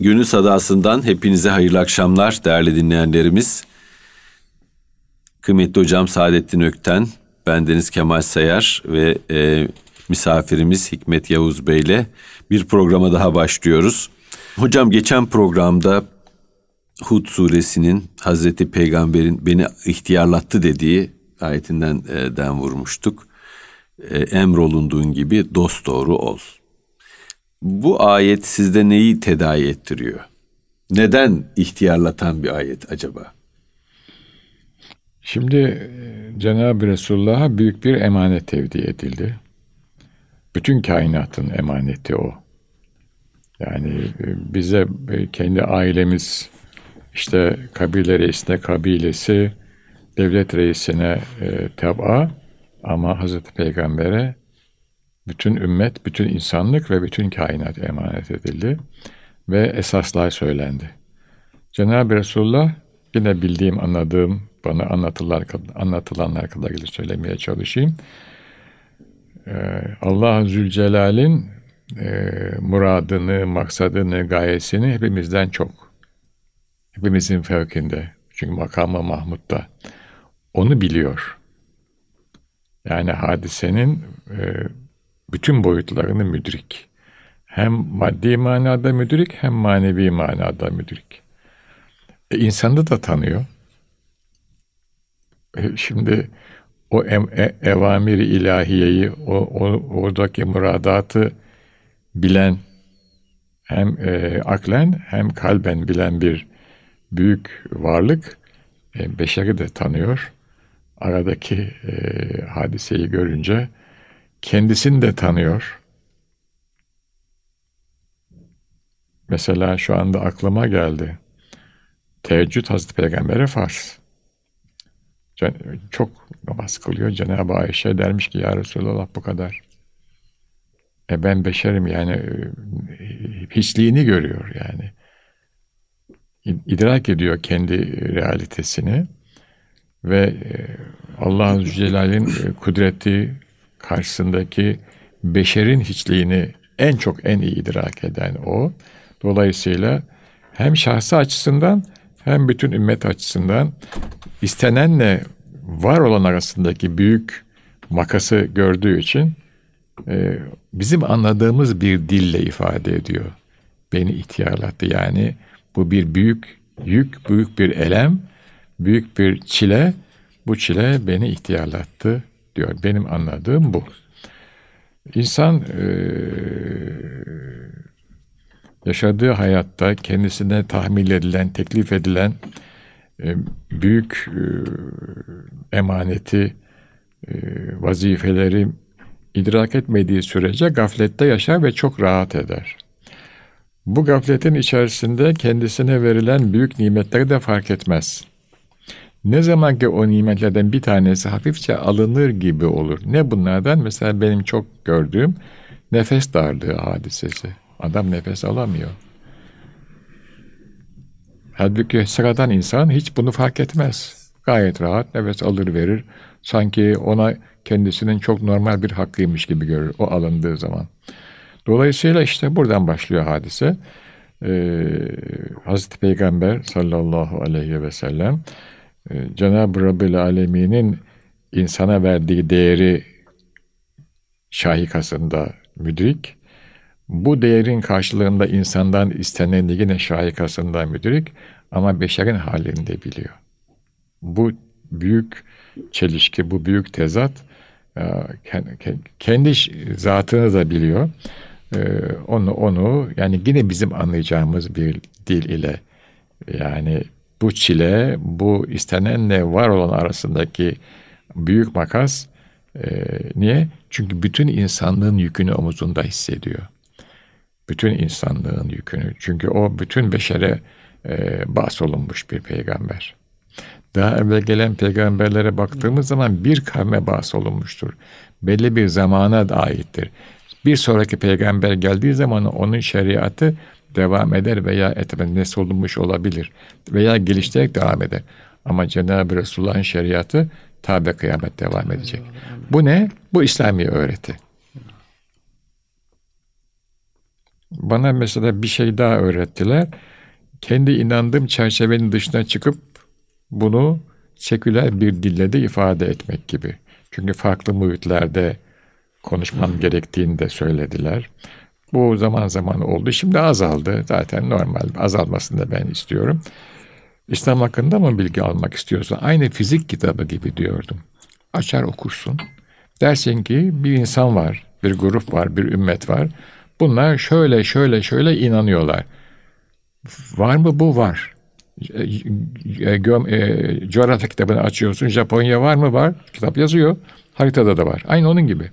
Gönül Sadası'ndan hepinize hayırlı akşamlar değerli dinleyenlerimiz. Kıymetli hocam Saadettin Ökten, bendeniz Kemal Sayar ve e, misafirimiz Hikmet Yavuz Bey ile bir programa daha başlıyoruz. Hocam geçen programda Hud suresinin Hazreti Peygamber'in beni ihtiyarlattı dediği ayetinden e, den vurmuştuk. E, emrolunduğun gibi dost doğru ol. Bu ayet sizde neyi tedavi ettiriyor? Neden ihtiyarlatan bir ayet acaba? Şimdi e, Cenab-ı Resulullah'a büyük bir emanet tevdi edildi. Bütün kainatın emaneti o. Yani e, bize e, kendi ailemiz, işte kabile reisine kabilesi, devlet reisine e, teba ama Hazreti Peygamber'e bütün ümmet, bütün insanlık ve bütün kainat emanet edildi ve esaslar söylendi. Cenab-ı Resulullah yine bildiğim, anladığım, bana anlatılar, anlatılanlar kadarıyla söylemeye çalışayım. Ee, Allah Zülcelal'in e, muradını, maksadını, gayesini hepimizden çok. Hepimizin fevkinde. Çünkü makamı Mahmud'da. Onu biliyor. Yani hadisenin e, bütün boyutlarını müdrik. Hem maddi manada müdrik hem manevi manada müdrik. E, insanı da tanıyor. E, şimdi o em, e, evamiri ilahiyeyi, o, o oradaki muradatı bilen hem e, aklen hem kalben bilen bir büyük varlık e, beşeri de tanıyor. Aradaki e, hadiseyi görünce kendisini de tanıyor. Mesela şu anda aklıma geldi. Teheccüd Hazreti Peygamber'e farz. Çok namaz kılıyor. Cenab-ı Ayşe dermiş ki ya Resulallah bu kadar. E ben beşerim yani e, hiçliğini görüyor yani. İdrak ediyor kendi realitesini ve e, Allah-u Zülcelal'in e, kudreti karşısındaki beşerin hiçliğini en çok en iyi idrak eden o. Dolayısıyla hem şahsı açısından hem bütün ümmet açısından istenenle var olan arasındaki büyük makası gördüğü için e, bizim anladığımız bir dille ifade ediyor. Beni ihtiyarlattı yani bu bir büyük yük, büyük bir elem, büyük bir çile. Bu çile beni ihtiyarlattı diyor. Benim anladığım bu. İnsan e, yaşadığı hayatta kendisine tahmil edilen, teklif edilen e, büyük e, emaneti, e, vazifeleri idrak etmediği sürece gaflette yaşar ve çok rahat eder. Bu gafletin içerisinde kendisine verilen büyük nimetleri de fark etmez. Ne zaman ki o nimetlerden bir tanesi hafifçe alınır gibi olur. Ne bunlardan? Mesela benim çok gördüğüm nefes darlığı hadisesi. Adam nefes alamıyor. Halbuki sıradan insan hiç bunu fark etmez. Gayet rahat nefes alır verir. Sanki ona kendisinin çok normal bir hakkıymış gibi görür o alındığı zaman. Dolayısıyla işte buradan başlıyor hadise. Ee, Hazreti Peygamber sallallahu aleyhi ve sellem Cenab-ı Rabbil Alemin'in insana verdiği değeri şahikasında müdrik, bu değerin karşılığında insandan istenen yine şahikasında müdrik ama beşerin halini de biliyor. Bu büyük çelişki, bu büyük tezat e, kendi zatını da biliyor. E, onu onu yani yine bizim anlayacağımız bir dil ile yani bu çile, bu istenenle var olan arasındaki büyük makas e, niye? Çünkü bütün insanlığın yükünü omuzunda hissediyor. Bütün insanlığın yükünü. Çünkü o bütün beşere e, bahsolunmuş bir peygamber. Daha evvel gelen peygamberlere baktığımız zaman bir kavme bahsolunmuştur. Belli bir zamana aittir. Bir sonraki peygamber geldiği zaman onun şeriatı devam eder veya etmez nesolunmuş olabilir veya geliştirerek devam eder. Ama Cenab-ı Resulullah'ın şeriatı tabi kıyamet devam edecek. Bu ne? Bu İslami öğreti. Bana mesela bir şey daha öğrettiler. Kendi inandığım çerçevenin dışına çıkıp bunu seküler bir dille de ifade etmek gibi. Çünkü farklı muhitlerde konuşmam gerektiğini de söylediler. Bu zaman zaman oldu. Şimdi azaldı. Zaten normal. Azalmasını da ben istiyorum. İslam hakkında mı bilgi almak istiyorsan aynı fizik kitabı gibi diyordum. Açar okursun. Dersin ki bir insan var, bir grup var, bir ümmet var. Bunlar şöyle şöyle şöyle inanıyorlar. Var mı bu? Var. E, e, e, coğrafya kitabını açıyorsun. Japonya var mı? Var. Kitap yazıyor. Haritada da var. Aynı onun gibi.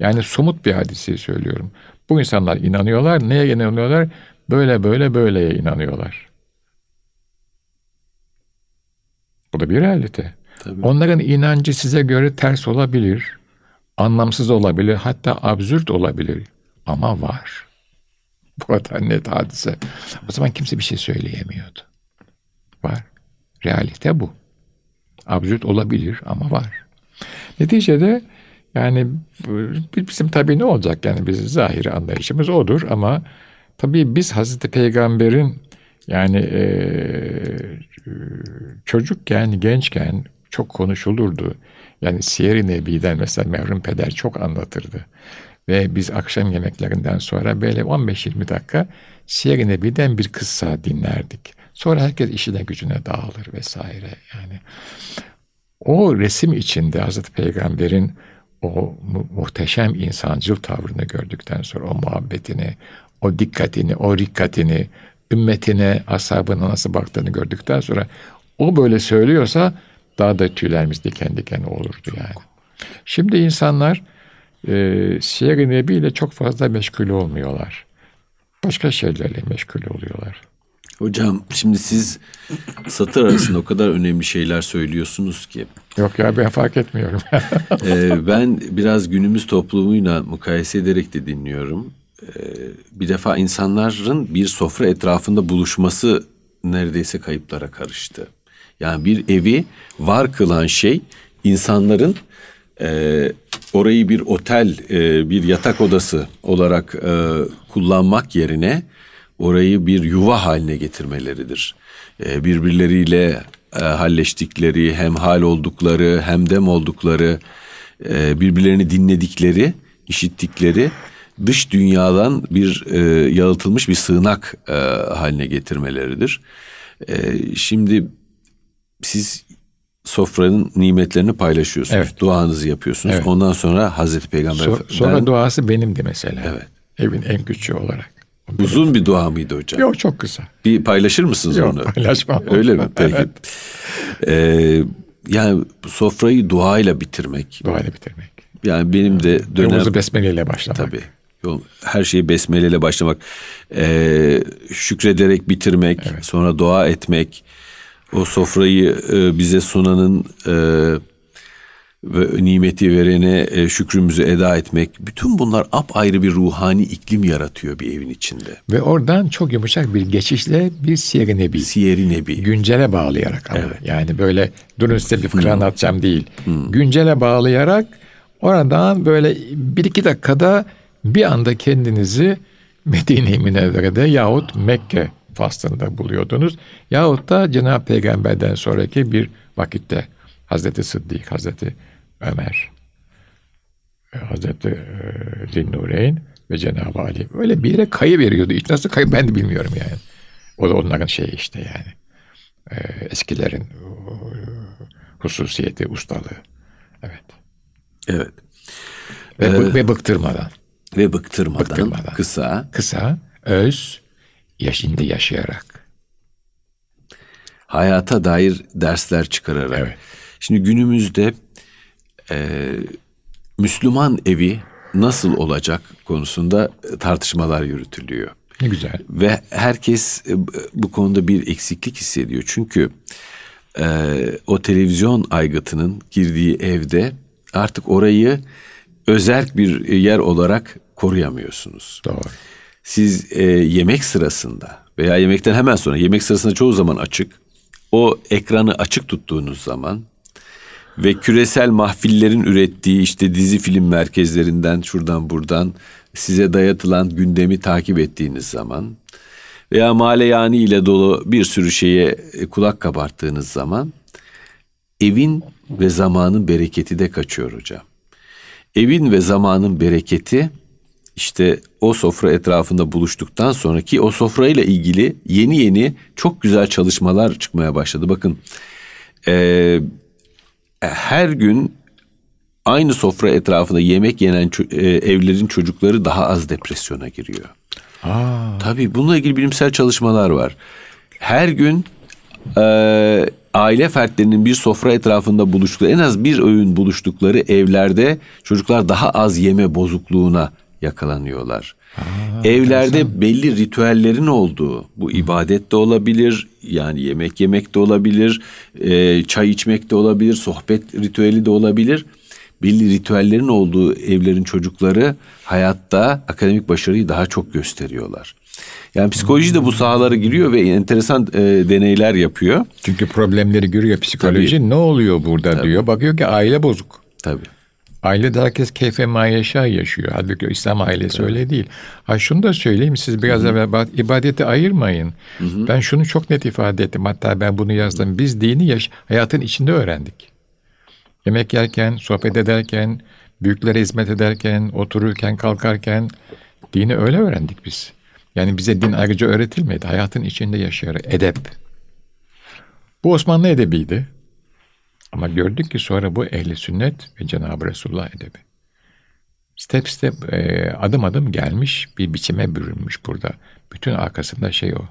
Yani somut bir hadiseyi söylüyorum. Bu insanlar inanıyorlar. Neye inanıyorlar? Böyle böyle böyleye inanıyorlar. Bu da bir realite. Tabii. Onların inancı size göre ters olabilir, anlamsız olabilir, hatta absürt olabilir. Ama var. Bu kadar net hadise. O zaman kimse bir şey söyleyemiyordu. Var. Realite bu. Absürt olabilir ama var. Neticede yani bizim tabii ne olacak yani bizim zahiri anlayışımız odur ama tabii biz Hazreti Peygamber'in yani e, çocukken, gençken çok konuşulurdu. Yani Siyer-i Nebi'den mesela merhum peder çok anlatırdı. Ve biz akşam yemeklerinden sonra böyle 15-20 dakika Siyer-i Nebi'den bir kıssa dinlerdik. Sonra herkes işine gücüne dağılır vesaire yani. O resim içinde Hazreti Peygamber'in o mu- muhteşem insancıl tavrını gördükten sonra o muhabbetini, o dikkatini, o rikkatini, ümmetine, ashabına nasıl baktığını gördükten sonra o böyle söylüyorsa daha da tüylerimiz diken diken olurdu yani. Şimdi insanlar e, Siyer-i Nebi ile çok fazla meşgul olmuyorlar. Başka şeylerle meşgul oluyorlar. Hocam şimdi siz satır arasında o kadar önemli şeyler söylüyorsunuz ki. Yok ya ben fark etmiyorum. ee, ben biraz günümüz toplumuyla mukayese ederek de dinliyorum. Ee, bir defa insanların bir sofra etrafında buluşması neredeyse kayıplara karıştı. Yani bir evi var kılan şey insanların e, orayı bir otel, e, bir yatak odası olarak e, kullanmak yerine orayı bir yuva haline getirmeleridir. E, birbirleriyle e, halleştikleri, hem hal oldukları, hem dem oldukları, e, birbirlerini dinledikleri, işittikleri dış dünyadan bir e, yalıtılmış bir sığınak e, haline getirmeleridir. E, şimdi siz sofranın nimetlerini paylaşıyorsunuz. Evet. Duanızı yapıyorsunuz. Evet. Ondan sonra Hazreti Peygamber... So, sonra ben, duası benimdi mesela. Evet. Evin en küçüğü olarak. Uzun bir dua mıydı hocam? Yok çok kısa. Bir paylaşır mısınız Yok, onu? paylaşmam. Öyle mi? Peki. Evet. Ee, yani sofrayı duayla bitirmek. Duayla bitirmek. Yani benim de dönem... Yolumuzu besmeleyle başlamak. Tabii. Yol, her şeyi besmeleyle başlamak. Ee, şükrederek bitirmek. Evet. Sonra dua etmek o sofrayı e, bize sunanın e, ve nimeti verene e, şükrümüzü eda etmek. Bütün bunlar apayrı bir ruhani iklim yaratıyor bir evin içinde. Ve oradan çok yumuşak bir geçişle bir siyer nebi. Siyer nebi. Güncele bağlayarak ama. Evet. Yani böyle durun size bir fıkra hmm. atacağım değil. Hmm. Güncele bağlayarak oradan böyle bir iki dakikada bir anda kendinizi Medine-i Münevvere'de yahut Mekke faslında buluyordunuz. Yahut da Cenab-ı Peygamber'den sonraki bir vakitte Hazreti Sıddık, Hazreti Ömer, e, Hazreti e, Zinnureyn ve Cenab-ı Ali. Öyle bir yere kayı veriyordu. İşte nasıl kayı ben de bilmiyorum yani. O da onların şeyi işte yani. E, eskilerin hususiyeti, ustalığı. Evet. Evet. Ve, ee, ve bıktırmadan. Ve bıktırmadan, bıktırmadan. Kısa. Kısa, öz, yaşında yaşayarak. Hayata dair dersler çıkararak. Evet. Şimdi günümüzde e, Müslüman evi nasıl olacak konusunda tartışmalar yürütülüyor. Ne güzel. Ve herkes e, bu konuda bir eksiklik hissediyor. Çünkü e, o televizyon aygıtının girdiği evde artık orayı özel bir yer olarak koruyamıyorsunuz. Doğru. Siz e, yemek sırasında veya yemekten hemen sonra yemek sırasında çoğu zaman açık. O ekranı açık tuttuğunuz zaman ve küresel mahfillerin ürettiği işte dizi film merkezlerinden şuradan buradan size dayatılan gündemi takip ettiğiniz zaman veya maleyani ile dolu bir sürü şeye e, kulak kabarttığınız zaman evin ve zamanın bereketi de kaçıyor hocam. Evin ve zamanın bereketi işte o sofra etrafında buluştuktan sonraki o sofrayla ilgili yeni yeni çok güzel çalışmalar çıkmaya başladı. Bakın e, her gün aynı sofra etrafında yemek yenen e, evlerin çocukları daha az depresyona giriyor. Aa. Tabii bununla ilgili bilimsel çalışmalar var. Her gün e, aile fertlerinin bir sofra etrafında buluştukları en az bir öğün buluştukları evlerde çocuklar daha az yeme bozukluğuna yakalanıyorlar. Aa, Evlerde enteresan. belli ritüellerin olduğu, bu ibadet de olabilir, yani yemek yemek de olabilir, e, çay içmek de olabilir, sohbet ritüeli de olabilir. Belli ritüellerin olduğu evlerin çocukları hayatta akademik başarıyı daha çok gösteriyorlar. Yani psikoloji de bu sahalara giriyor ve enteresan e, deneyler yapıyor. Çünkü problemleri görüyor psikoloji. Tabii. Ne oluyor burada Tabii. diyor. Bakıyor ki aile bozuk. Tabii. Ailede herkes keyfe mayeşa yaşıyor. Halbuki İslam ailesi evet. öyle değil. Ha şunu da söyleyeyim siz biraz evvel ibadeti ayırmayın. Hı-hı. Ben şunu çok net ifade ettim. Hatta ben bunu yazdım. Biz dini yaş hayatın içinde öğrendik. Yemek yerken, sohbet ederken, büyüklere hizmet ederken, otururken, kalkarken dini öyle öğrendik biz. Yani bize din ayrıca öğretilmedi. Hayatın içinde yaşayarak edep. Bu Osmanlı edebiydi. Ama gördük ki sonra bu ehli sünnet ve Cenab-ı Resulullah edebi. Step step e, adım adım gelmiş bir biçime bürünmüş burada. Bütün arkasında şey o.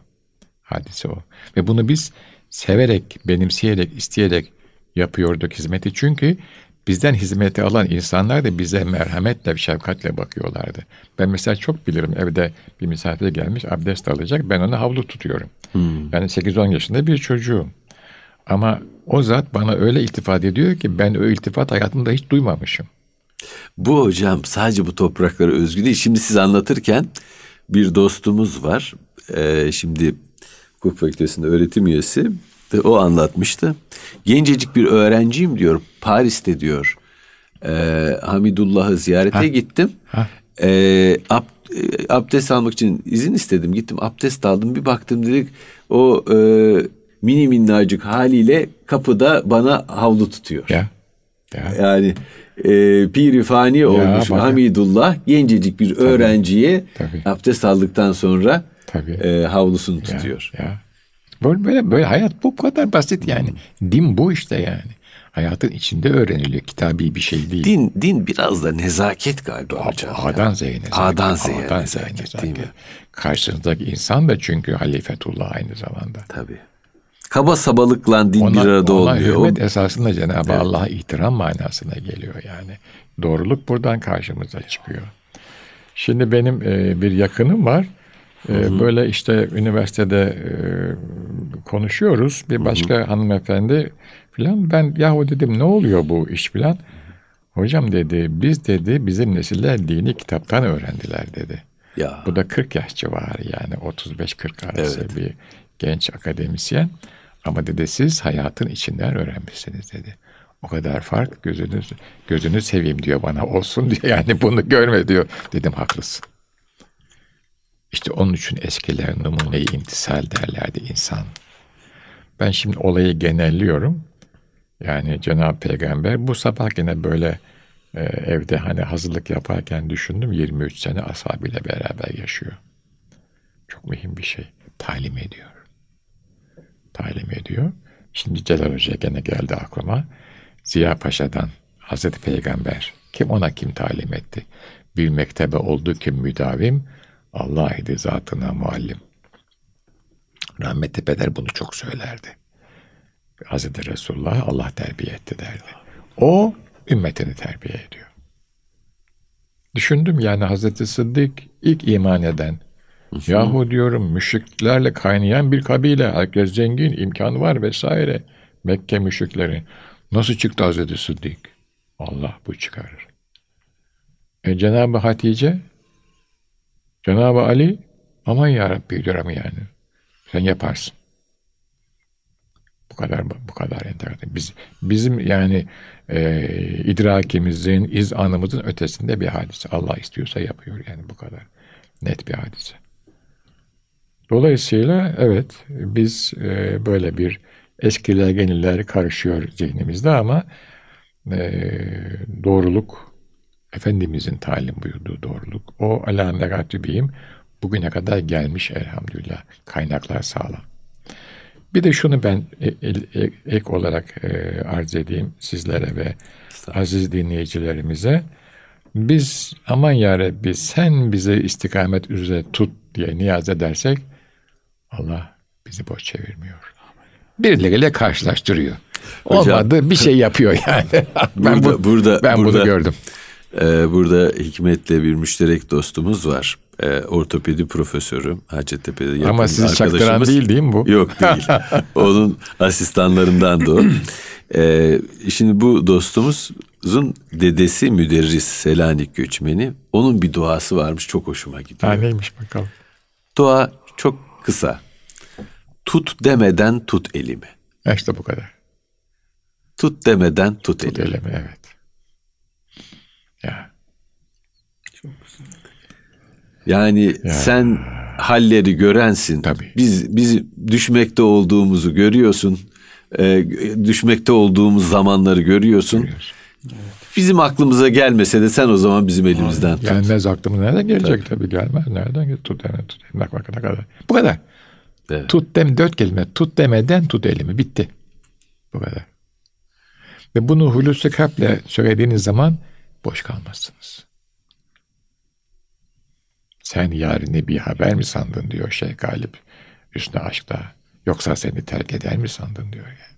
Hadise o. Ve bunu biz severek, benimseyerek, isteyerek yapıyorduk hizmeti. Çünkü bizden hizmeti alan insanlar da bize merhametle, şefkatle bakıyorlardı. Ben mesela çok bilirim evde bir misafir gelmiş abdest alacak ben ona havlu tutuyorum. Hmm. Yani 8-10 yaşında bir çocuğum. Ama o zat bana öyle iltifat ediyor ki ben o iltifat hayatımda hiç duymamışım. Bu hocam sadece bu topraklara özgü değil. Şimdi siz anlatırken bir dostumuz var. Ee, şimdi hukuk fakültesinde öğretim üyesi. O anlatmıştı. Gencecik bir öğrenciyim diyor. Paris'te diyor. E, Hamidullah'ı ziyarete ha. gittim. Ha. E, ab, e, abdest almak için izin istedim. Gittim abdest aldım. Bir baktım dedik o e, mini minnacık haliyle kapıda bana havlu tutuyor. Ya. ya. Yani e, piri fani olmuş bak. Hamidullah gencecik bir Tabii. öğrenciye Tabii. abdest aldıktan sonra Tabii. E, havlusunu tutuyor. Ya. ya. Böyle, böyle, böyle hayat bu kadar basit yani. Din bu işte yani. Hayatın içinde öğreniliyor. Kitabi bir şey değil. Din din biraz da nezaket galiba hocam. A'dan Z'ye nezaket. A'dan Z'ye nezaket, nezaket değil mi? Karşınızdaki insan da çünkü halifetullah aynı zamanda. Tabii. Kaba sabalıkla din ona, bir arada ona olmuyor. Hürmet esasında Cenab-ı evet. Allah'a ihtiram manasına geliyor yani. Doğruluk buradan karşımıza çıkıyor. Şimdi benim e, bir yakınım var. E, böyle işte üniversitede e, konuşuyoruz. Bir başka hı hı. hanımefendi filan ben yahu dedim ne oluyor bu iş filan. Hocam dedi biz dedi bizim nesiller dini kitaptan öğrendiler dedi. Ya. Bu da 40 yaş civarı yani 35-40 arası evet. bir genç akademisyen. Ama dedi siz hayatın içinden öğrenmişsiniz dedi. O kadar fark gözünüz gözünü seveyim diyor bana olsun diyor. Yani bunu görme diyor. Dedim haklısın. İşte onun için eskiler numuneyi imtisal derlerdi insan. Ben şimdi olayı genelliyorum. Yani Cenab-ı Peygamber bu sabah yine böyle e, evde hani hazırlık yaparken düşündüm 23 sene ashabıyla beraber yaşıyor. Çok mühim bir şey. Talim ediyor. Talim ediyor. Şimdi Celal Hoca gene geldi aklıma. Ziya Paşa'dan Hazreti Peygamber kim ona kim talim etti? Bir mektebe oldu ki müdavim Allah idi zatına muallim. Rahmetli Peder bunu çok söylerdi. Hazreti Resulullah Allah terbiye etti derdi. O ümmetini terbiye ediyor. Düşündüm yani Hazreti Sıddık ilk iman eden. Yahu diyorum müşriklerle kaynayan bir kabile. Herkes zengin, imkanı var vesaire. Mekke müşrikleri. Nasıl çıktı Hazreti Sıddık? Allah bu çıkarır. E Cenab-ı Hatice Cenab-ı Ali aman ya Rabbi diyorum yani. Sen yaparsın. Bu kadar bu kadar enteresan. Biz bizim yani e, idrakimizin, iz anımızın ötesinde bir hadise. Allah istiyorsa yapıyor yani bu kadar net bir hadise. Dolayısıyla evet biz e, böyle bir eskiler yeniler karışıyor zihnimizde ama e, doğruluk Efendimizin talim buyurduğu doğruluk. O ala meratibiyim bugüne kadar gelmiş elhamdülillah. Kaynaklar sağlam. Bir de şunu ben ek olarak e, arz edeyim sizlere ve aziz dinleyicilerimize. Biz aman ya Rabbi sen bize istikamet üzere tut diye niyaz edersek Allah bizi boş çevirmiyor. Birileriyle karşılaştırıyor. Hocam, Olmadı bir şey yapıyor yani. ben burada, bu, burada, ben burada, bunu gördüm. E, burada Hikmet'le bir müşterek dostumuz var. E, ortopedi profesörü Hacettepe'de yakın Ama sizi çaktıran değil değil mi bu? Yok değil. Onun asistanlarından da o. E, şimdi bu dostumuzun dedesi müderris Selanik göçmeni. Onun bir duası varmış çok hoşuma gidiyor. Ha, neymiş bakalım. Dua çok kısa. Tut demeden tut elimi. İşte bu kadar. Tut demeden tut, tut elimi. elimi. evet. Ya. Çok güzel. Yani ya. sen halleri görensin. Tabii. Biz biz düşmekte olduğumuzu görüyorsun. E, düşmekte olduğumuz zamanları görüyorsun. Görüyorsun. Bizim aklımıza gelmese de sen o zaman bizim elimizden tut. Gelmez aklımı nereden gelecek tabii, tabii gelmez. Nereden gelecek? Tut hemen tut. Bak bak ne kadar. Bu kadar. Evet. Tut dem dört kelime. Tut demeden tut elimi. Bitti. Bu kadar. Ve bunu Hulusi Kalp'le söylediğiniz zaman boş kalmazsınız. Sen yarını bir haber mi sandın diyor Şeyh Galip Hüsnü Aşk'ta. Yoksa seni terk eder mi sandın diyor yani.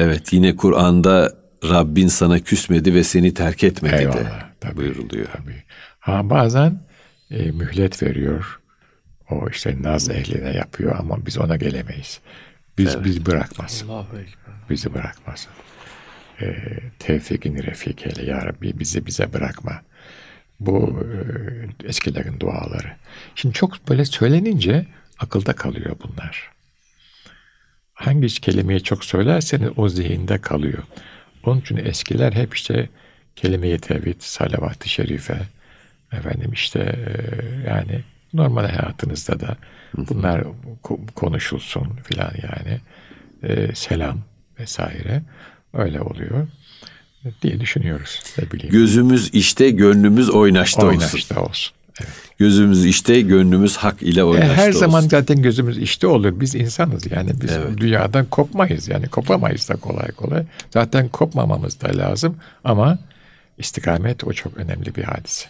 Evet yine Kur'an'da Rabbin sana küsmedi ve seni terk etmedi Eyvallah, de tabii, buyuruluyor. Tabii. Ha bazen e, mühlet veriyor. O işte naz ehline yapıyor ama biz ona gelemeyiz. Biz evet. biz bırakmaz. Bizi bırakmaz. E, tevfikini refik eyle ya Rabbi bizi bize bırakma. Bu e, eskilerin duaları. Şimdi çok böyle söylenince akılda kalıyor bunlar. Hangi kelimeyi çok söylerseniz o zihinde kalıyor. Onun için eskiler hep işte kelime-i tevhid, salavat-ı şerife, efendim işte e, yani normal hayatınızda da bunlar konuşulsun filan yani. E, selam vesaire öyle oluyor diye düşünüyoruz. Ne bileyim. Gözümüz işte, gönlümüz oynaşta, oynaşta olsun. olsun. Evet. Gözümüz işte, gönlümüz hak ile oynaşta e, Her olsun. zaman zaten gözümüz işte olur. Biz insanız yani biz evet. dünyadan kopmayız yani kopamayız da kolay kolay. Zaten kopmamamız da lazım ama istikamet o çok önemli bir hadise.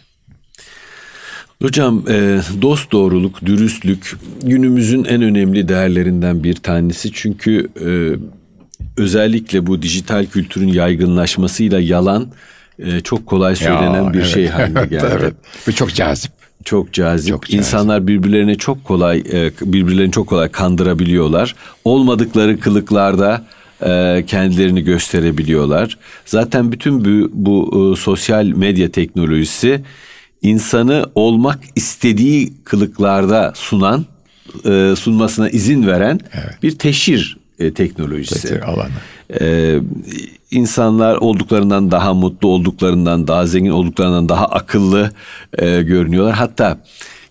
Hocam e, dost doğruluk, dürüstlük günümüzün en önemli değerlerinden bir tanesi. Çünkü e, özellikle bu dijital kültürün yaygınlaşmasıyla yalan e, çok kolay söylenen ya, bir evet. şey haline geldi. evet. Bu çok cazip. Çok cazip. Çok cazip. İnsanlar birbirlerine çok kolay e, birbirlerini çok kolay kandırabiliyorlar. Olmadıkları kılıklarda e, kendilerini gösterebiliyorlar. Zaten bütün bu, bu sosyal medya teknolojisi insanı olmak istediği kılıklarda sunan, sunmasına izin veren evet. bir teşhir e, teknolojisi. Teknoloji alanı. Ee, insanlar olduklarından daha mutlu olduklarından daha zengin olduklarından daha akıllı e, görünüyorlar. Hatta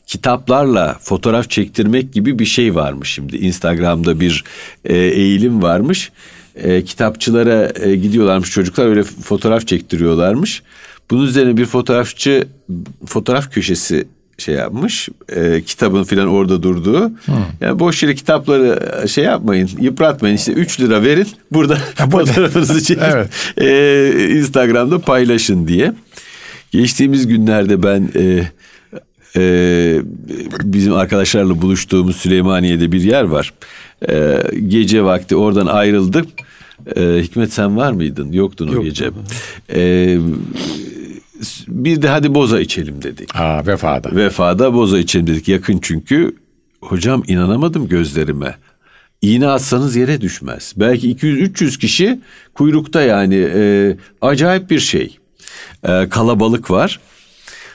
kitaplarla fotoğraf çektirmek gibi bir şey varmış şimdi. Instagram'da bir e, eğilim varmış. E, kitapçılara e, gidiyorlarmış çocuklar öyle fotoğraf çektiriyorlarmış. Bunun üzerine bir fotoğrafçı fotoğraf köşesi şey yapmış. E, kitabın filan orada durduğu. Hı. Yani boş yere kitapları e, şey yapmayın, yıpratmayın. İşte 3 lira verin. Burada fotoğrafınızı çekip evet. e, Instagram'da paylaşın diye. Geçtiğimiz günlerde ben e, e, bizim arkadaşlarla buluştuğumuz Süleymaniye'de bir yer var. E, gece vakti oradan ayrıldık. E, Hikmet sen var mıydın? Yoktun o Yok, gece. E, bir de hadi boza içelim dedik. Ha vefada. Vefada boza içelim dedik. Yakın çünkü. Hocam inanamadım gözlerime. İğne atsanız yere düşmez. Belki 200-300 kişi kuyrukta yani e, acayip bir şey. E, kalabalık var.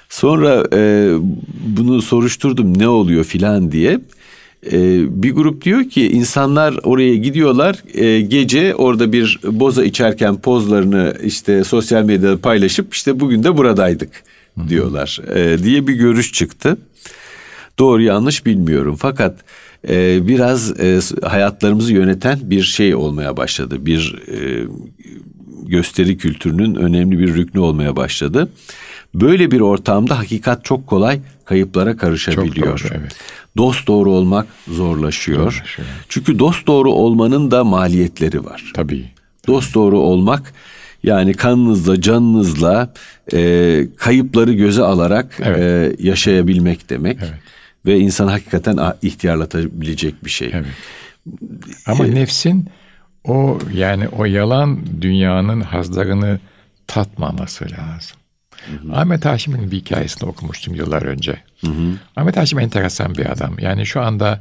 Sonra e, bunu soruşturdum ne oluyor filan diye. E, bir grup diyor ki insanlar oraya gidiyorlar e, gece orada bir boza içerken pozlarını işte sosyal medyada paylaşıp işte bugün de buradaydık diyorlar e, diye bir görüş çıktı. Doğru yanlış bilmiyorum fakat e, biraz e, hayatlarımızı yöneten bir şey olmaya başladı. Bir e, gösteri kültürünün önemli bir rüknü olmaya başladı. Böyle bir ortamda hakikat çok kolay kayıplara karışabiliyor. Çok doğru, evet. Dost doğru olmak zorlaşıyor. Zorlaşıyor. Çünkü dost doğru olmanın da maliyetleri var. Tabii. Dost doğru olmak yani kanınızla, canınızla e, kayıpları göze alarak Evet. e, yaşayabilmek demek. Evet. Ve insan hakikaten a- ihtiyarlatabilecek bir şey. Evet. Ama nefsin o yani o yalan dünyanın hazlarını tatmaması lazım. Ahmet Haşim'in bir hikayesini okumuştum yıllar önce. Ahmet Haşim enteresan bir adam. Yani şu anda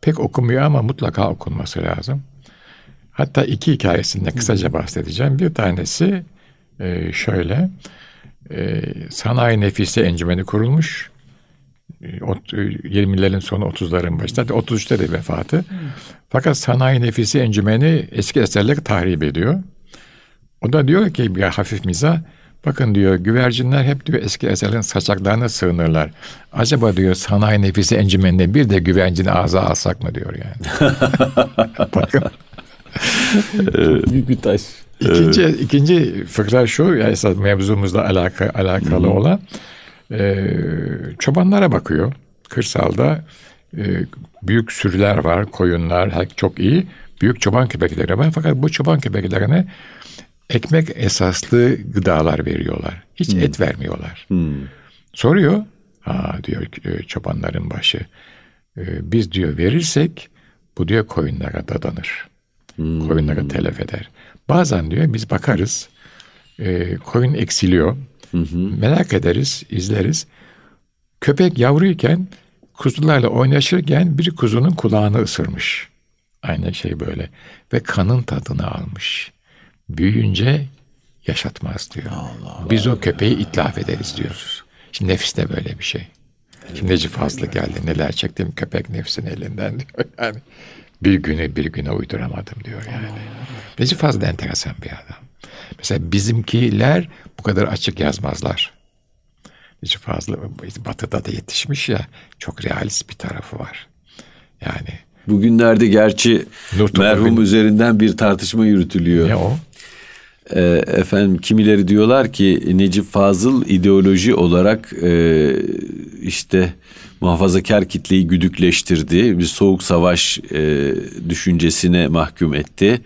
pek okumuyor ama mutlaka okunması lazım. Hatta iki hikayesinde kısaca bahsedeceğim. Bir tanesi e, şöyle. E, Sanayi Nefisi Encümeni kurulmuş. E, ot- e, 20'lerin sonu 30'ların başında. Hatta 33'te de vefatı. Fakat Sanayi Nefisi Encümeni eski eserleri tahrip ediyor. O da diyor ki bir hafif mizah. Bakın diyor güvercinler hep diyor eski eserlerin saçaklarına sığınırlar. Acaba diyor sanayi nefisi encümeninde bir de güvercini ağza alsak mı diyor yani. Bakın. Büyük bir taş. İkinci, ikinci fıkra şu, ya esas mevzumuzla alaka, alakalı olan. e, çobanlara bakıyor. Kırsalda e, büyük sürüler var, koyunlar her- çok iyi. Büyük çoban köpekleri var. Fakat bu çoban köpeklerine ekmek esaslı gıdalar veriyorlar. Hiç et vermiyorlar. Soruyor. Ha diyor e, çobanların başı. E, biz diyor verirsek bu diyor koyunlara dadanır. Koyunları telef eder. Bazen diyor biz bakarız. e, koyun eksiliyor. Merak ederiz, izleriz. Köpek yavruyken kuzularla oynaşırken bir kuzunun kulağını ısırmış. Aynı şey böyle. Ve kanın tadını almış. Büyüyünce yaşatmaz diyor. Biz o köpeği itlaf ederiz diyor. Şimdi nefis de böyle bir şey. Şimdi Necip Fazlı geldi. Neler çektim köpek nefsin elinden diyor. Yani bir günü bir güne uyduramadım diyor yani. Necip Fazıl da enteresan bir adam. Mesela bizimkiler bu kadar açık yazmazlar. Necip Fazıl batıda da yetişmiş ya çok realist bir tarafı var. Yani Bugünlerde gerçi Nur Topu merhum Gün- üzerinden bir tartışma yürütülüyor. ne o? Ee, efendim kimileri diyorlar ki Necip Fazıl ideoloji olarak e, işte muhafazakar kitleyi güdükleştirdi. Bir soğuk savaş e, düşüncesine mahkum etti.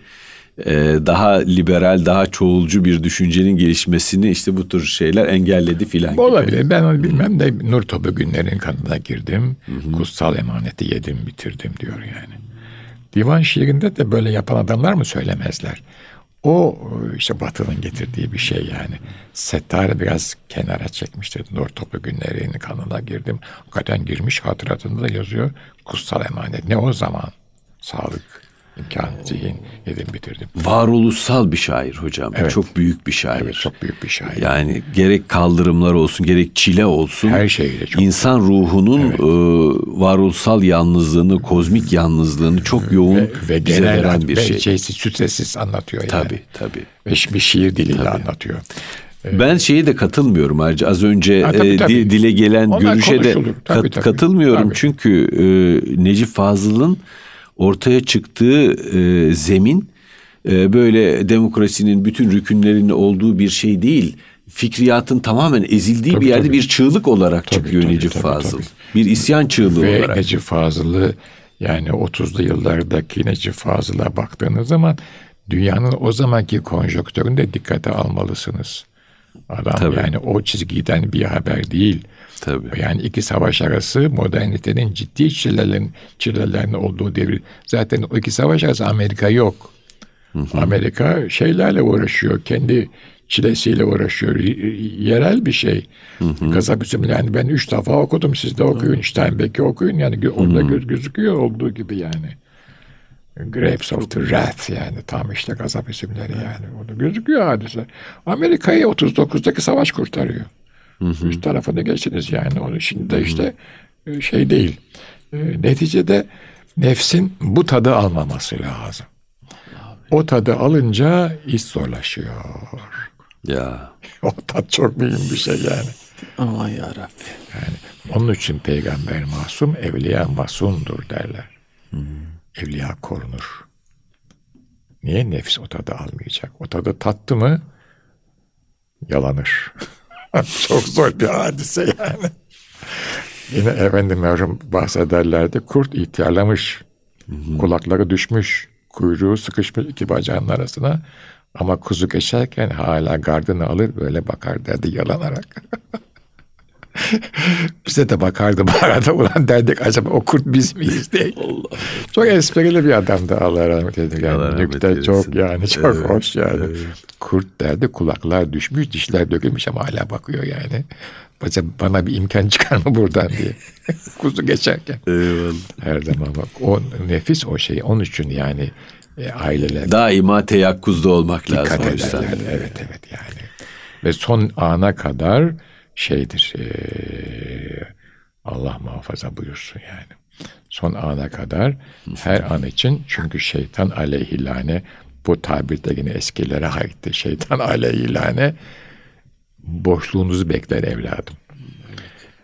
E, daha liberal, daha çoğulcu bir düşüncenin gelişmesini işte bu tür şeyler engelledi filan gibi. Olabilir. Ben onu bilmem de Nur Topu günlerin kanına girdim. Kutsal emaneti yedim bitirdim diyor yani. Divan şiirinde de böyle yapan adamlar mı söylemezler? O işte Batı'nın getirdiği bir şey yani. Settar'ı biraz kenara çekmiştir. Nur Topu günlerinin kanına girdim. Hakikaten girmiş hatıratında da yazıyor. Kutsal emanet. Ne o zaman? Sağlık, imkan, zihin yedim bitirdim. Varoluşsal bir şair hocam. Evet. Çok büyük bir şair. Evet, çok büyük bir şair. Yani gerek kaldırımlar olsun, gerek çile olsun. Her şeyle çok- İnsan ruhunun e, varoluşsal yalnızlığını, kozmik yalnızlığını çok yoğun ve, ve bize genel veren bir şey. şeysiz, stressiz anlatıyor yani. Tabii, tabii. Ve bir şiir diliyle anlatıyor. Ben şeye de katılmıyorum ayrıca az önce Ha, tabii, e, tabii. dile gelen Onlar görüşe de. Tabii, kat- tabii. katılmıyorum. Tabii. Çünkü e, Necip Fazıl'ın ortaya çıktığı e, zemin e, böyle demokrasinin bütün rükünlerinin olduğu bir şey değil. Fikriyatın tamamen ezildiği Tabii, bir yerde tabii. bir çığlık olarak Tabii, çıkıyor tabii, Necip tabii, Fazıl. tabii. Bir isyan çığlığı Ve olarak. Necip Fazıl'ı yani 30'lu yıllardaki Necip Fazıl'a baktığınız zaman dünyanın o zamanki konjonktüründe dikkate almalısınız. Adam Tabii. yani o çizgiden bir haber değil. Tabii. Yani iki savaş arası modernitenin ciddi çilelerin, çilelerin olduğu devir. Zaten o iki savaş arası Amerika yok. Amerika şeylerle uğraşıyor. Kendi çilesiyle uğraşıyor. Yerel bir şey. Kazak üzümü yani ben üç defa okudum. Siz de okuyun. Steinbeck'i okuyun. Yani orada göz gözüküyor olduğu gibi yani. Grapes of the Wrath yani tam işte gazap isimleri yani. Orada gözüküyor hadise. Amerika'yı 39'daki savaş kurtarıyor. Üst tarafına geçiniz yani. Onu şimdi de işte e, şey değil. E, neticede Nefsin bu tadı almaması lazım. O tadı alınca iş zorlaşıyor. Ya. O tat çok mühim bir şey yani. Aman yarabbi. Yani onun için peygamber masum, evliya masumdur derler. Evliya korunur. Niye nefis o tadı almayacak? O tadı tattı mı yalanır. Çok zor bir hadise yani. Yine efendim merhum bahsederlerdi. Kurt ihtiyarlamış. Kulakları düşmüş. Kuyruğu sıkışmış iki bacağının arasına. Ama kuzu geçerken hala gardını alır böyle bakar derdi yalanarak. Bize de bakardı bu arada ulan derdik acaba o kurt biz miyiz diye. Allah. Çok esprili bir adamdı Allah rahmet eylesin. Yani Allah rahmet eylesin. çok yani çok Evet, hoş yani. Kurt derdi kulaklar düşmüş dişler dökülmüş ama hala bakıyor yani. Acaba bana bir imkan çıkar mı buradan diye. Kuzu geçerken. Eyvallah. Her zaman bak o nefis o şey onun için yani e, aileler Daima teyakkuzda olmak lazım. dikkat ederler. Evet evet yani. Ve son ana kadar şeydir e, Allah muhafaza buyursun yani. Son ana kadar her an için çünkü şeytan aleyhilane bu tabirde yine eskilere aitti. Şeytan aleyhilane boşluğunuzu bekler evladım.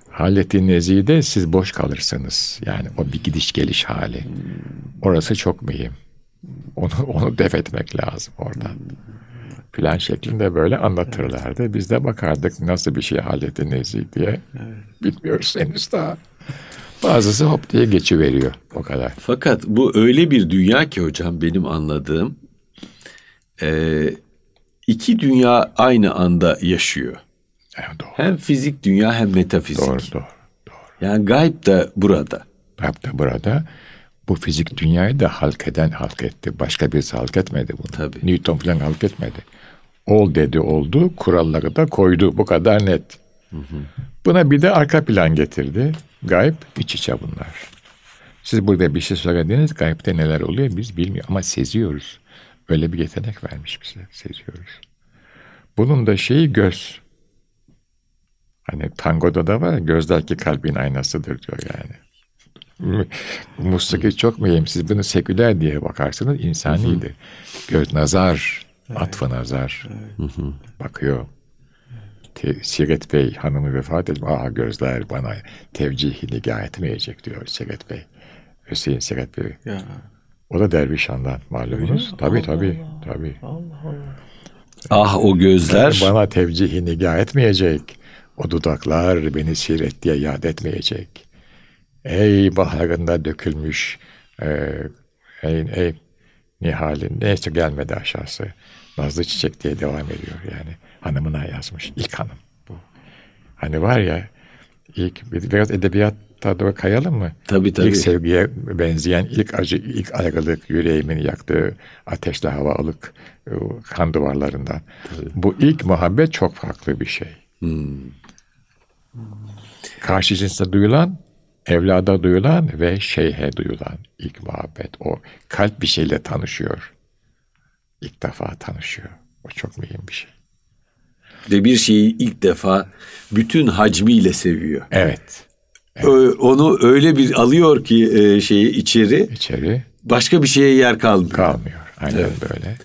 Haleti nezide siz boş kalırsınız. Yani o bir gidiş geliş hali. Orası çok mühim. Onu, onu def etmek lazım oradan. Plan şeklinde böyle anlatırlardı. Biz de bakardık nasıl bir şey haleti nezih diye. Bilmiyoruz henüz daha. Bazısı hop diye geçiveriyor. O kadar. Fakat bu öyle bir dünya ki hocam benim anladığım e, iki dünya aynı anda yaşıyor. Evet, doğru. Hem fizik dünya hem metafizik. Doğru, doğru. Yani gayb da burada. Hatta burada bu fizik dünyayı da halk eden halk etti. Başka birisi halk etmedi bunu. Tabii. Newton falan halk etmedi. Ol dedi oldu, kuralları da koydu. Bu kadar net. Buna bir de arka plan getirdi. Gayb iç içe bunlar. Siz burada bir şey söylediğiniz gaybde neler oluyor biz bilmiyoruz ama seziyoruz. Öyle bir yetenek vermiş bize, seziyoruz. Bunun da şeyi göz. Hani tangoda da var ya, gözler ki kalbin aynasıdır diyor yani. Musiki çok mühim. Siz bunu seküler diye bakarsınız insanidir. Göz nazar, atfı nazar. Bakıyor. Te, Siret Bey hanımı vefat etmiş. Aa gözler bana tevcihi nigah etmeyecek diyor Siret Bey. Hüseyin Siret Bey. Ya. O da Dervişan'dan malumunuz. Tabii tabii. tabii. Ah o gözler. Bana tevcihi nigah etmeyecek. O dudaklar beni siret diye yad etmeyecek. Ey baharında dökülmüş e, ey, ey Nihal'in neyse gelmedi aşağısı. Nazlı Çiçek diye devam ediyor yani. Hanımına yazmış. ilk hanım bu. Hani var ya ilk biraz edebiyatta da kayalım mı? Tabii, tabii. İlk sevgiye benzeyen ilk acı, ilk ayrılık, yüreğimin yaktığı ateşli hava alık e, kan duvarlarından. Bu ilk muhabbet çok farklı bir şey. Karşı cinsle duyulan, evlada duyulan ve şeyhe duyulan ilk muhabbet. O kalp bir şeyle tanışıyor. İlk defa tanışıyor. O çok mühim bir şey. Ve bir şeyi ilk defa bütün hacmiyle seviyor. Evet. Ö- Onu öyle bir alıyor ki e, şeyi içeri içeri başka bir şeye yer kalmıyor. kalmıyor. Aynen böyle.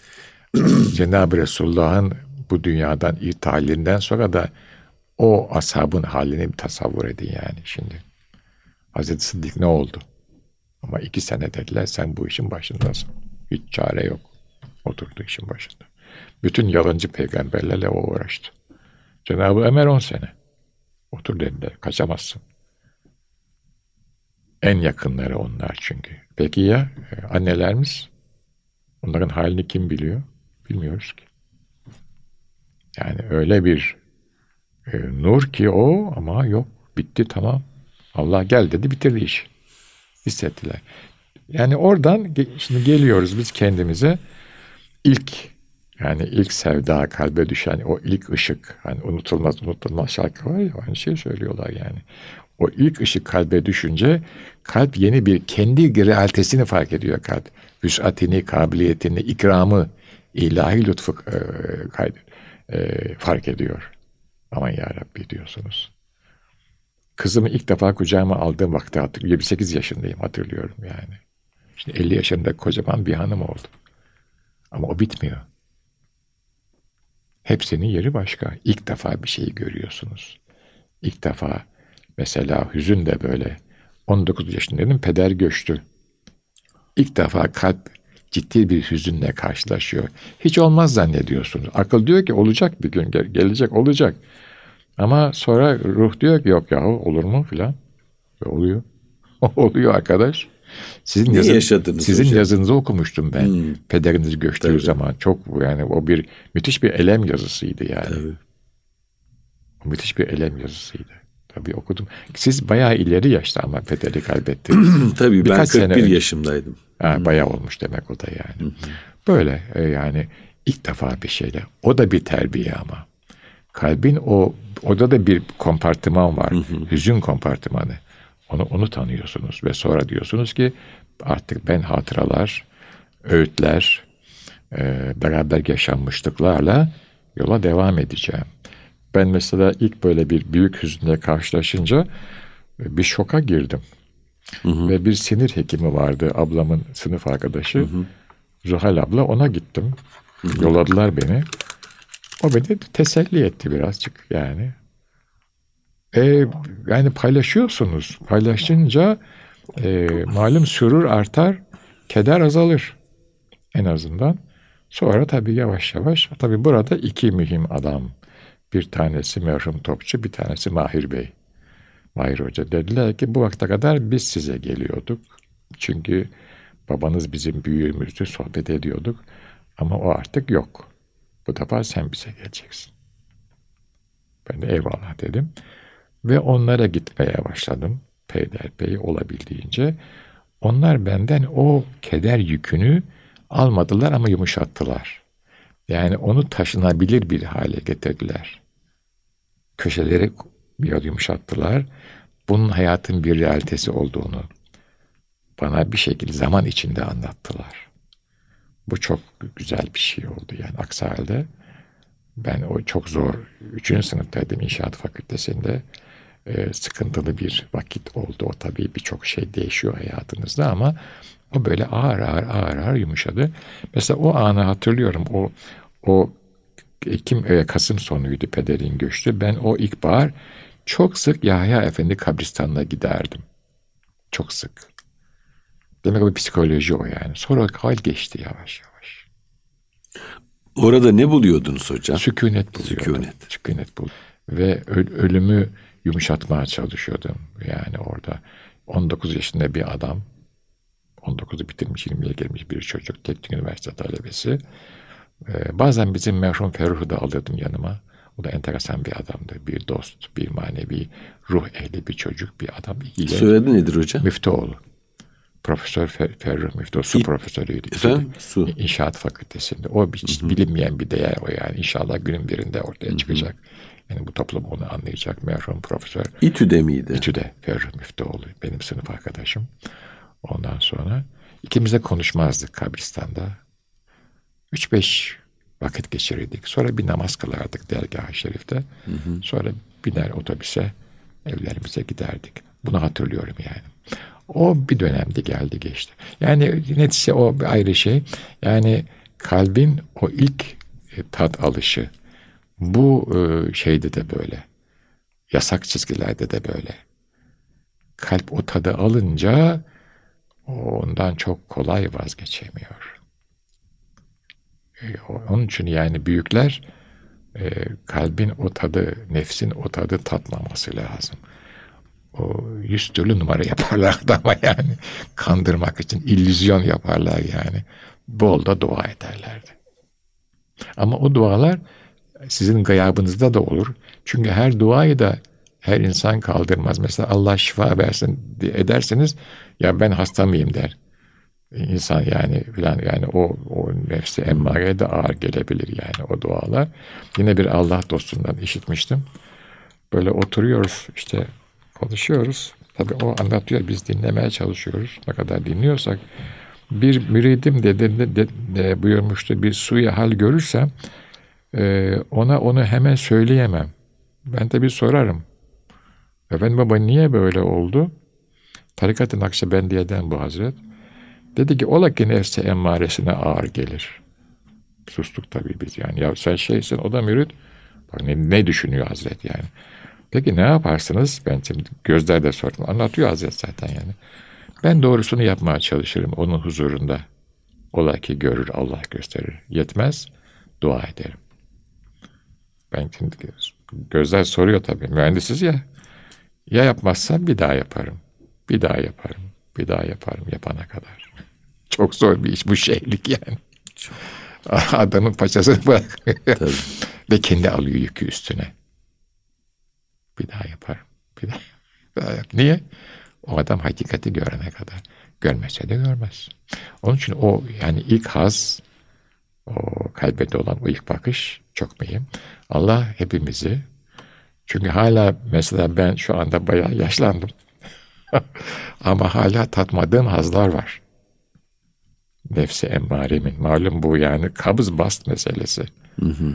Cenab-ı Resulullah'ın bu dünyadan irtihalinden sonra da o ashabın halini bir tasavvur edin yani şimdi. Hazreti Sıddık ne oldu? Ama iki sene dediler sen bu işin başındasın. Hiç çare yok. Oturdu işin başında. Bütün yalancı peygamberlerle o uğraştı. Cenab-ı Ömer on sene. Otur dediler. Kaçamazsın. En yakınları onlar çünkü. Peki ya e, annelerimiz? Onların halini kim biliyor? Bilmiyoruz ki. Yani öyle bir e, nur ki o ama yok. Bitti tamam. Allah gel dedi bitirdi işi. Hissettiler. Yani oradan şimdi geliyoruz biz kendimize ilk yani ilk sevda kalbe düşen o ilk ışık hani unutulmaz unutulmaz şarkı var ya aynı şey söylüyorlar yani. O ilk ışık kalbe düşünce kalp yeni bir kendi realitesini fark ediyor kalp. Vüsatini, kabiliyetini, ikramı, ilahi lütfu e, kay- e, fark ediyor. Aman ya Rabbi diyorsunuz. Kızımı ilk defa kucağıma aldığım vakti hatırlıyorum. 28 yaşındayım hatırlıyorum yani. Şimdi 50 yaşında kocaman bir hanım oldu. Ama o bitmiyor. Hepsinin yeri başka. İlk defa bir şeyi görüyorsunuz. İlk defa mesela hüzün de böyle. 19 yaşındaydım peder göçtü. İlk defa kalp ciddi bir hüzünle karşılaşıyor. Hiç olmaz zannediyorsunuz. Akıl diyor ki olacak bir gün gelecek olacak. Ama sonra ruh diyor ki yok yahu olur mu filan. Ve oluyor. oluyor arkadaş. Sizin, yazın, yaşadınız sizin hocam? yazınızı okumuştum ben. Hmm. Pederiniz göçtüğü Tabii. zaman çok yani o bir müthiş bir elem yazısıydı yani. Tabii. O müthiş bir elem yazısıydı. Tabii okudum. Siz bayağı ileri yaşta ama pederi kaybettiniz. Tabii Birkaç ben 41 sene yaşımdaydım. Ha, bayağı olmuş demek o da yani. Böyle e, yani ilk defa bir şeyle. O da bir terbiye ama. Kalbin o Oda da bir kompartıman var. Hı hı. Hüzün kompartımanı. Onu, onu tanıyorsunuz ve sonra diyorsunuz ki artık ben hatıralar, öğütler, e, beraber yaşanmışlıklarla yola devam edeceğim. Ben mesela ilk böyle bir büyük hüzünle karşılaşınca e, bir şoka girdim. Hı hı. Ve bir sinir hekimi vardı ablamın sınıf arkadaşı. Hı hı. Zuhal abla ona gittim. Hı hı. Yolladılar beni. O beni teselli etti birazcık yani. E, yani paylaşıyorsunuz. Paylaşınca e, malum sürür artar, keder azalır en azından. Sonra tabii yavaş yavaş, tabii burada iki mühim adam. Bir tanesi merhum Topçu, bir tanesi Mahir Bey. Mahir Hoca dediler ki bu vakte kadar biz size geliyorduk. Çünkü babanız bizim büyüğümüzdü, sohbet ediyorduk. Ama o artık yok. Bu defa sen bize geleceksin. Ben de eyvallah dedim. Ve onlara gitmeye başladım. Peyderpey olabildiğince. Onlar benden o keder yükünü almadılar ama yumuşattılar. Yani onu taşınabilir bir hale getirdiler. Köşeleri biraz yumuşattılar. Bunun hayatın bir realitesi olduğunu bana bir şekilde zaman içinde anlattılar. Bu çok güzel bir şey oldu yani aksi halde ben o çok zor, üçüncü sınıftaydım inşaat fakültesinde e, sıkıntılı bir vakit oldu. O tabii birçok şey değişiyor hayatınızda ama o böyle ağır ağır ağır ağır yumuşadı. Mesela o anı hatırlıyorum. O o Ekim e, Kasım sonuydu pederin göçtü. Ben o ilkbahar çok sık Yahya Efendi kabristanına giderdim. Çok sık. Demek ki psikoloji o yani. Sonra hal geçti yavaş yavaş. Orada ne buluyordunuz hocam? Sükunet buluyordum. Sükunet. Sükunet bul. Ve ölümü yumuşatmaya çalışıyordum. Yani orada 19 yaşında bir adam, 19'u bitirmiş, 20'ye gelmiş bir çocuk, teknik üniversite talebesi. Ee, bazen bizim merhum Ferruh'u da alırdım yanıma. O da enteresan bir adamdı. Bir dost, bir manevi ruh ehli bir çocuk, bir adam. İyi. Soyadı nedir hocam? Müftüoğlu. Profesör Fer Ferruh Müftü, su İ, profesörüydü. Efendim? Su. İnşaat fakültesinde. O hiç bilinmeyen bir değer o yani. İnşallah günün birinde ortaya Hı-hı. çıkacak. Yani bu toplum onu anlayacak merhum profesör. İTÜ'de miydi? İTÜ'de Ferruh Müftüoğlu benim sınıf arkadaşım. Ondan sonra ikimiz de konuşmazdık kabristanda. Üç beş vakit geçirirdik. Sonra bir namaz kılardık dergah-ı şerifte. Hı hı. Sonra biner otobüse evlerimize giderdik. Bunu hatırlıyorum yani. O bir dönemde geldi geçti. Yani neticede o bir ayrı şey. Yani kalbin o ilk e, tat alışı, bu e, şeyde de böyle. Yasak çizgilerde de böyle. Kalp o tadı alınca ondan çok kolay vazgeçemiyor. E, onun için yani büyükler kalbin o tadı, nefsin o tadı tatmaması lazım. O yüz türlü numara yaparlardı ama yani kandırmak için illüzyon yaparlar yani. Bol da dua ederlerdi. Ama o dualar sizin gayabınızda da olur. Çünkü her duayı da her insan kaldırmaz. Mesela Allah şifa versin ederseniz ya ben hasta mıyım der. İnsan yani filan yani o, o nefsi emmareye de ağır gelebilir yani o dualar. Yine bir Allah dostundan işitmiştim. Böyle oturuyoruz işte konuşuyoruz. Tabii o anlatıyor biz dinlemeye çalışıyoruz. Ne kadar dinliyorsak. Bir müridim dedi de, de, de buyurmuştu bir suya hal görürsem ee, ona onu hemen söyleyemem. Ben de bir sorarım. Efendim baba niye böyle oldu? Tarikat-ı Nakşibendiye'den bu Hazret. Dedi ki ola ki nefse emmaresine ağır gelir. Sustuk tabii biz yani. Ya sen şeysin o da mürit. Bak ne, ne düşünüyor Hazret yani. Peki ne yaparsınız? Ben şimdi gözlerde sordum. Anlatıyor Hazret zaten yani. Ben doğrusunu yapmaya çalışırım onun huzurunda. Ola ki görür Allah gösterir. Yetmez dua ederim. Ben şimdi gözler soruyor tabii. Mühendisiz ya. Ya yapmazsam bir daha yaparım. Bir daha yaparım. Bir daha yaparım yapana kadar. Çok zor bir iş bu şeylik yani. Çok. Adamın paçasını bırak. Ve kendi alıyor yükü üstüne. Bir daha yaparım. Bir daha, bir daha yap. Niye? O adam hakikati görene kadar. Görmese de görmez. Onun için o yani ilk haz, o kalbede olan o ilk bakış çok mühim. Allah hepimizi çünkü hala mesela ben şu anda bayağı yaşlandım. Ama hala tatmadığım hazlar var. Nefsi emmaremin. Malum bu yani kabız bast meselesi. Hı hı.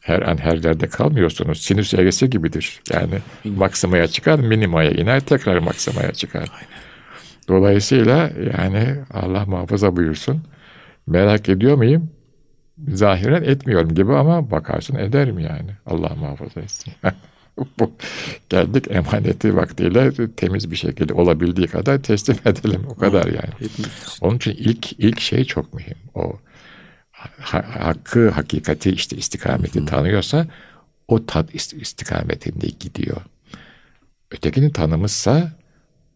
Her an her yerde kalmıyorsunuz. Sinüs eğrisi gibidir. Yani maksimaya çıkar, minimaya iner, tekrar maksimaya çıkar. Aynen. Dolayısıyla yani Allah muhafaza buyursun. Merak ediyor muyum? Zahiren etmiyorum gibi ama bakarsın ederim yani. Allah muhafaza etsin. Bu, geldik emaneti vaktiyle temiz bir şekilde olabildiği kadar teslim edelim. O kadar yani. Onun için ilk ilk şey çok mühim. O hakkı, hakikati işte istikameti tanıyorsa o tat istikametinde gidiyor. Ötekini tanımışsa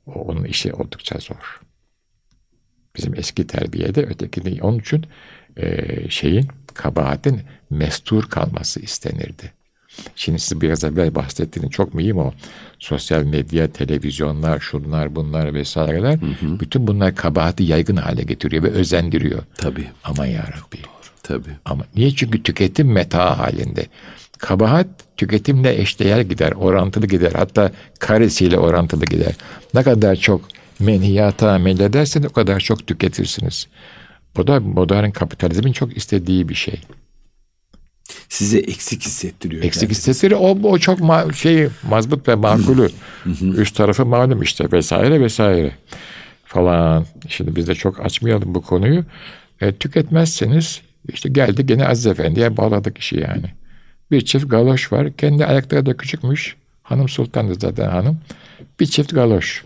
o, onun işi oldukça zor. Bizim eski terbiyede ötekini onun için e, şeyin kabahatin mestur kalması istenirdi. Şimdi siz biraz evvel bahsettiğiniz çok mühim o. Sosyal medya, televizyonlar, şunlar, bunlar vesaireler. Hı hı. Bütün bunlar kabahati yaygın hale getiriyor ve özendiriyor. Tabii. Ama ya Rabbi. Doğru. Tabii. Ama niye? Çünkü tüketim meta halinde. Kabahat tüketimle eşdeğer gider, orantılı gider. Hatta karesiyle orantılı gider. Ne kadar çok menhiyata amel ederseniz o kadar çok tüketirsiniz. Bu da modern kapitalizmin çok istediği bir şey size eksik hissettiriyor. Eksik yani. hissettiriyor. O, o çok ma- şey mazbut ve makulü. Üst tarafı malum işte vesaire vesaire falan. Şimdi biz de çok açmayalım bu konuyu. E, tüketmezseniz işte geldi gene Aziz Efendi'ye bağladık işi yani. Bir çift galoş var. Kendi ayakları da küçükmüş. Hanım sultandı zaten hanım. Bir çift galoş.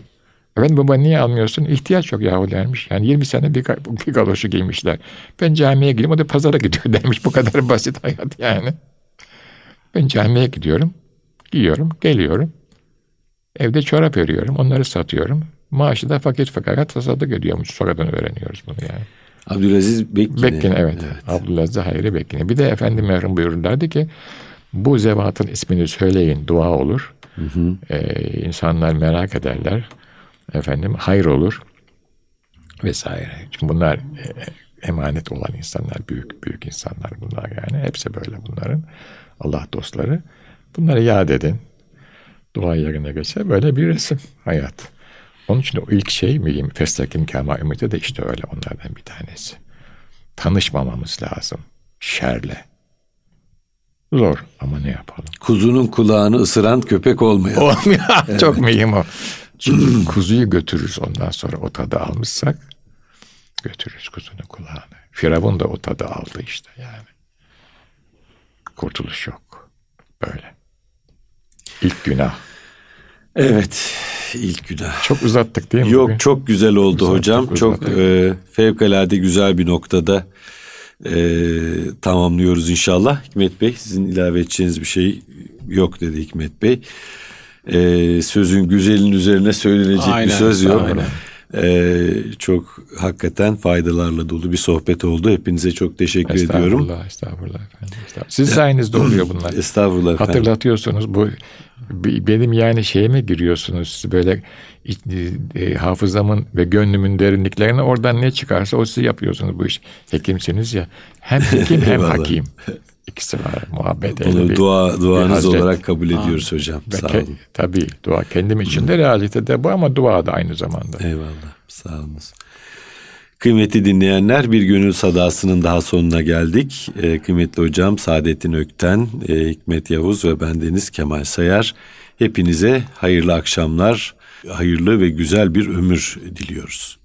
Efendim baba niye almıyorsun? İhtiyaç yok yahu dermiş. Yani 20 sene bir, bir galoşu giymişler. Ben camiye gideyim o da pazara gidiyor demiş. Bu kadar basit hayat yani. Ben camiye gidiyorum. Giyiyorum, geliyorum. Evde çorap örüyorum, onları satıyorum. Maaşı da fakir fakara tasadduk ediyormuş. Sonradan öğreniyoruz bunu yani. Abdülaziz Bekkine. Bekkine evet. evet. Abdülaziz Hayri Bekkine. Bir de efendim merhum buyururlardı ki bu zevatın ismini söyleyin dua olur. Hı hı. Ee, insanlar merak ederler efendim hayır olur vesaire. Çünkü bunlar e, emanet olan insanlar, büyük büyük insanlar bunlar yani. Hepsi böyle bunların. Allah dostları. Bunları yad edin. Dua yerine geçer. Böyle bir resim hayat. Onun için o ilk şey mühim. Festakim kema ümidi de işte öyle onlardan bir tanesi. Tanışmamamız lazım. Şerle. Zor ama ne yapalım? Kuzunun kulağını ısıran köpek olmuyor. Olmuyor. evet. Çok mühim o. Çünkü kuzuyu götürürüz ondan sonra o tadı almışsak götürürüz kuzunun kulağını. Firavun da o tadı aldı işte yani. Kurtuluş yok. Böyle. İlk günah. Evet, ilk günah. Çok uzattık değil mi? Yok, bugün? çok güzel oldu uzattık, hocam. Uzattık. Çok e, fevkalade güzel bir noktada e, tamamlıyoruz inşallah. Hikmet Bey, sizin ilave edeceğiniz bir şey yok dedi Hikmet Bey e, sözün güzelin üzerine söylenecek aynen, bir söz yok. Aynen. Ee, çok hakikaten faydalarla dolu bir sohbet oldu. Hepinize çok teşekkür estağfurullah, ediyorum. Estağfurullah, estağfurullah efendim. Estağfurullah. Siz sayenizde oluyor bunlar. estağfurullah efendim. Hatırlatıyorsunuz bu benim yani şeyime giriyorsunuz böyle e, hafızamın ve gönlümün derinliklerine oradan ne çıkarsa o siz yapıyorsunuz bu iş. Hekimsiniz ya. Hem hekim hem hakim. İkisi var muhabbet. Bunu dua, duanız olarak kabul ediyoruz Aa, hocam. Sağ ke, olun. Tabii dua kendim için de realitede bu ama dua da aynı zamanda. Eyvallah sağ olunuz. Kıymetli dinleyenler bir gönül sadasının daha sonuna geldik. Ee, kıymetli hocam Saadettin Ökten, e, Hikmet Yavuz ve bendeniz Kemal Sayar. Hepinize hayırlı akşamlar, hayırlı ve güzel bir ömür diliyoruz.